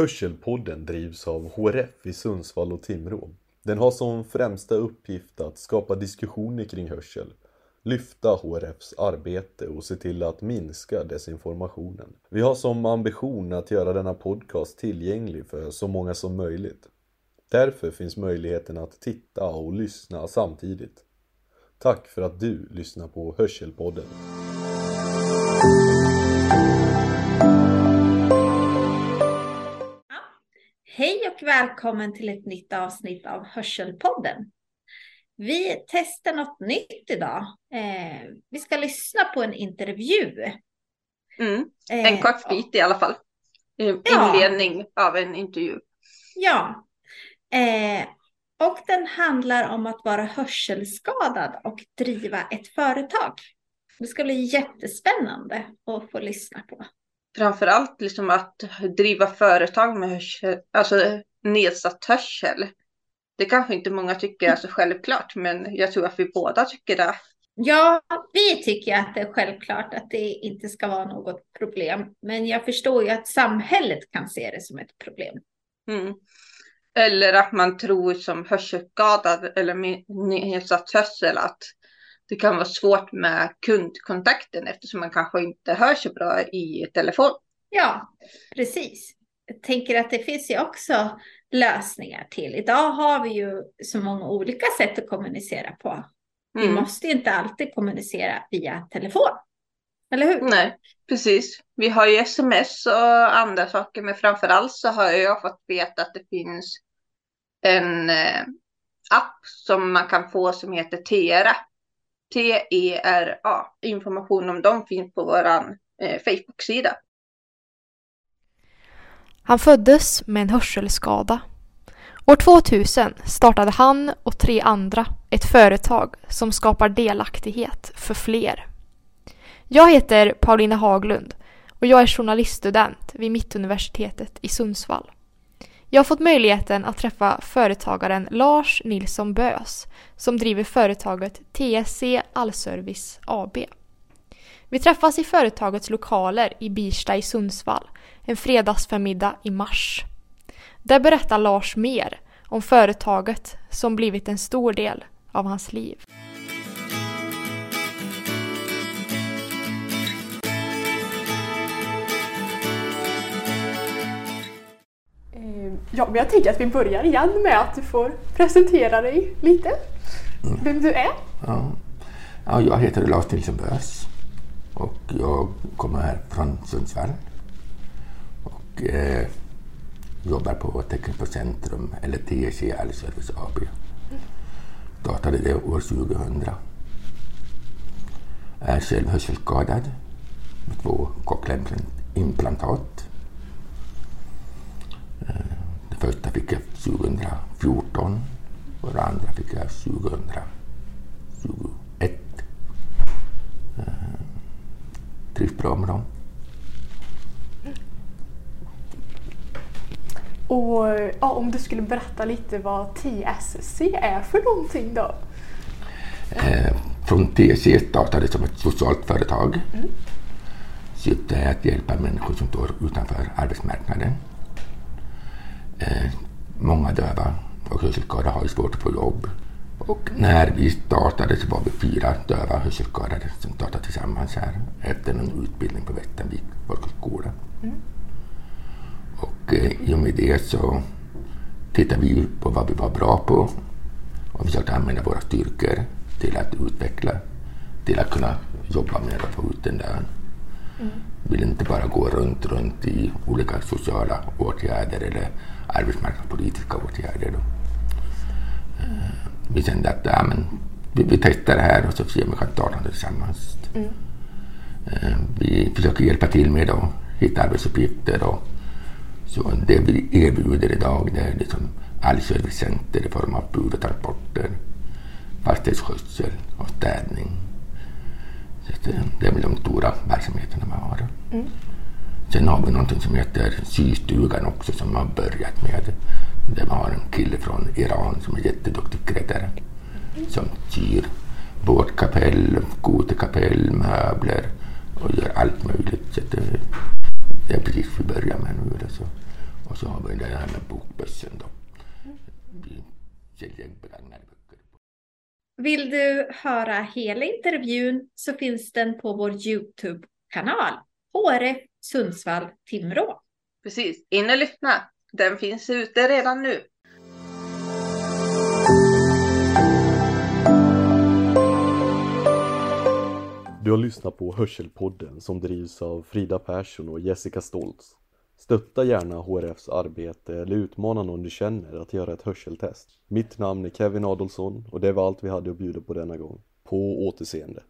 Hörselpodden drivs av HRF i Sundsvall och Timrå. Den har som främsta uppgift att skapa diskussioner kring hörsel, lyfta HRFs arbete och se till att minska desinformationen. Vi har som ambition att göra denna podcast tillgänglig för så många som möjligt. Därför finns möjligheten att titta och lyssna samtidigt. Tack för att du lyssnar på Hörselpodden. Och välkommen till ett nytt avsnitt av Hörselpodden. Vi testar något nytt idag. Eh, vi ska lyssna på en intervju. Mm, en Eh, kort bit i alla fall. Eh, Ja. Inledning av en intervju. Ja. Eh, och den handlar om att vara hörselskadad och driva ett företag. Det ska bli jättespännande att få lyssna på. Framförallt liksom att driva företag med hörsel, alltså nedsatt hörsel. Det kanske inte många tycker är så självklart, men jag tror att vi båda tycker det. Ja, vi tycker att det är självklart att det inte ska vara något problem. Men jag förstår ju att samhället kan se det som ett problem. Mm. Eller att man tror som hörselskadad eller nedsatt hörsel att det kan vara svårt med kundkontakten eftersom man kanske inte hör så bra i telefon. Ja, precis. Tänker att det finns ju också lösningar till. Idag har vi ju så många olika sätt att kommunicera på. Vi Mm. måste ju inte alltid kommunicera via telefon. Eller hur? Nej, precis. Vi har ju sms och andra saker, men framför allt så har jag fått veta att det finns en eh, app som man kan få som heter Tera. T-E-R-A. Information om dem finns på vår eh, Facebook-sida. Han föddes med en hörselskada. År 2000 startade han och tre andra ett företag som skapar delaktighet för fler. Jag heter Paulina Haglund och jag är journaliststudent vid Mittuniversitetet i Sundsvall. Jag har fått möjligheten att träffa företagaren Lars Nilsson Bös som driver företaget TSC Allservice AB. Vi träffas i företagets lokaler i Birsta i Sundsvall en fredagsförmiddag i mars. Där berättar Lars mer om företaget som blivit en stor del av hans liv. Eh, Ja, men jag tänker att vi börjar igen med att du får presentera dig lite. Vem du är. Ja. Ja, jag heter Lars Nilsson Bös och jag kommer här från Sundsvall och eh, jobbar på Tekniska Centrum, eller TSC Allservice AB. Startade det år 2000. Är själv hörselskadad med två cochleaimplantat. Eh, det första fick jag 2014 och det andra fick jag 2021. Eh, trivs bra med dem. Och ja, om du skulle berätta lite vad TSC är för någonting då? Eh, Från TSC startade som ett socialt företag. Syftet är att hjälpa människor som står utanför arbetsmarknaden. Eh, Många döva och hörselskadade har svårt att få jobb. Och när vi startade så var vi fyra döva hörselskadade som startade tillsammans här efter en utbildning på Vätternvik folkhögskola. Eh, i och med det så tittade vi på vad vi var bra på och försökte använda våra styrkor till att utveckla, till att kunna jobba med och få ut den där. Vi vill inte bara gå runt, runt i olika sociala åtgärder eller arbetsmarknadspolitiska åtgärder. Då. Eh, Vi kände att ja, men, vi, vi testar det här och så ser vi om vi kan starta det tillsammans. Eh, Vi försöker hjälpa till med att hitta arbetsuppgifter och så det vi erbjuder idag det är liksom allservicecenter i form av bud och transporter, fastighetsskötsel och städning. Så eh, det är väl de stora verksamheterna man har. Sen har vi någonting som heter systugan också som man har börjat med. Där man har en kille från Iran som är jätteduktig skräddare. Som syr båtkapell, skoterkapell, möbler och gör allt möjligt. Så att det, det är precis vi börjar med nu. Så. Och så har säljer begagnade böcker. Vill du höra hela intervjun så finns den på vår Youtube-kanal HRF Sundsvall Timrå. Precis, in och lyssna. Den finns ute redan nu. Du har lyssnat på Hörselpodden som drivs av Frida Persson och Jessica Stoltz. Stötta gärna HRFs arbete eller utmana någon du känner att göra ett hörseltest. Mitt namn är Kevin Adolfsson och det var allt vi hade att bjuda på denna gång. På återseende.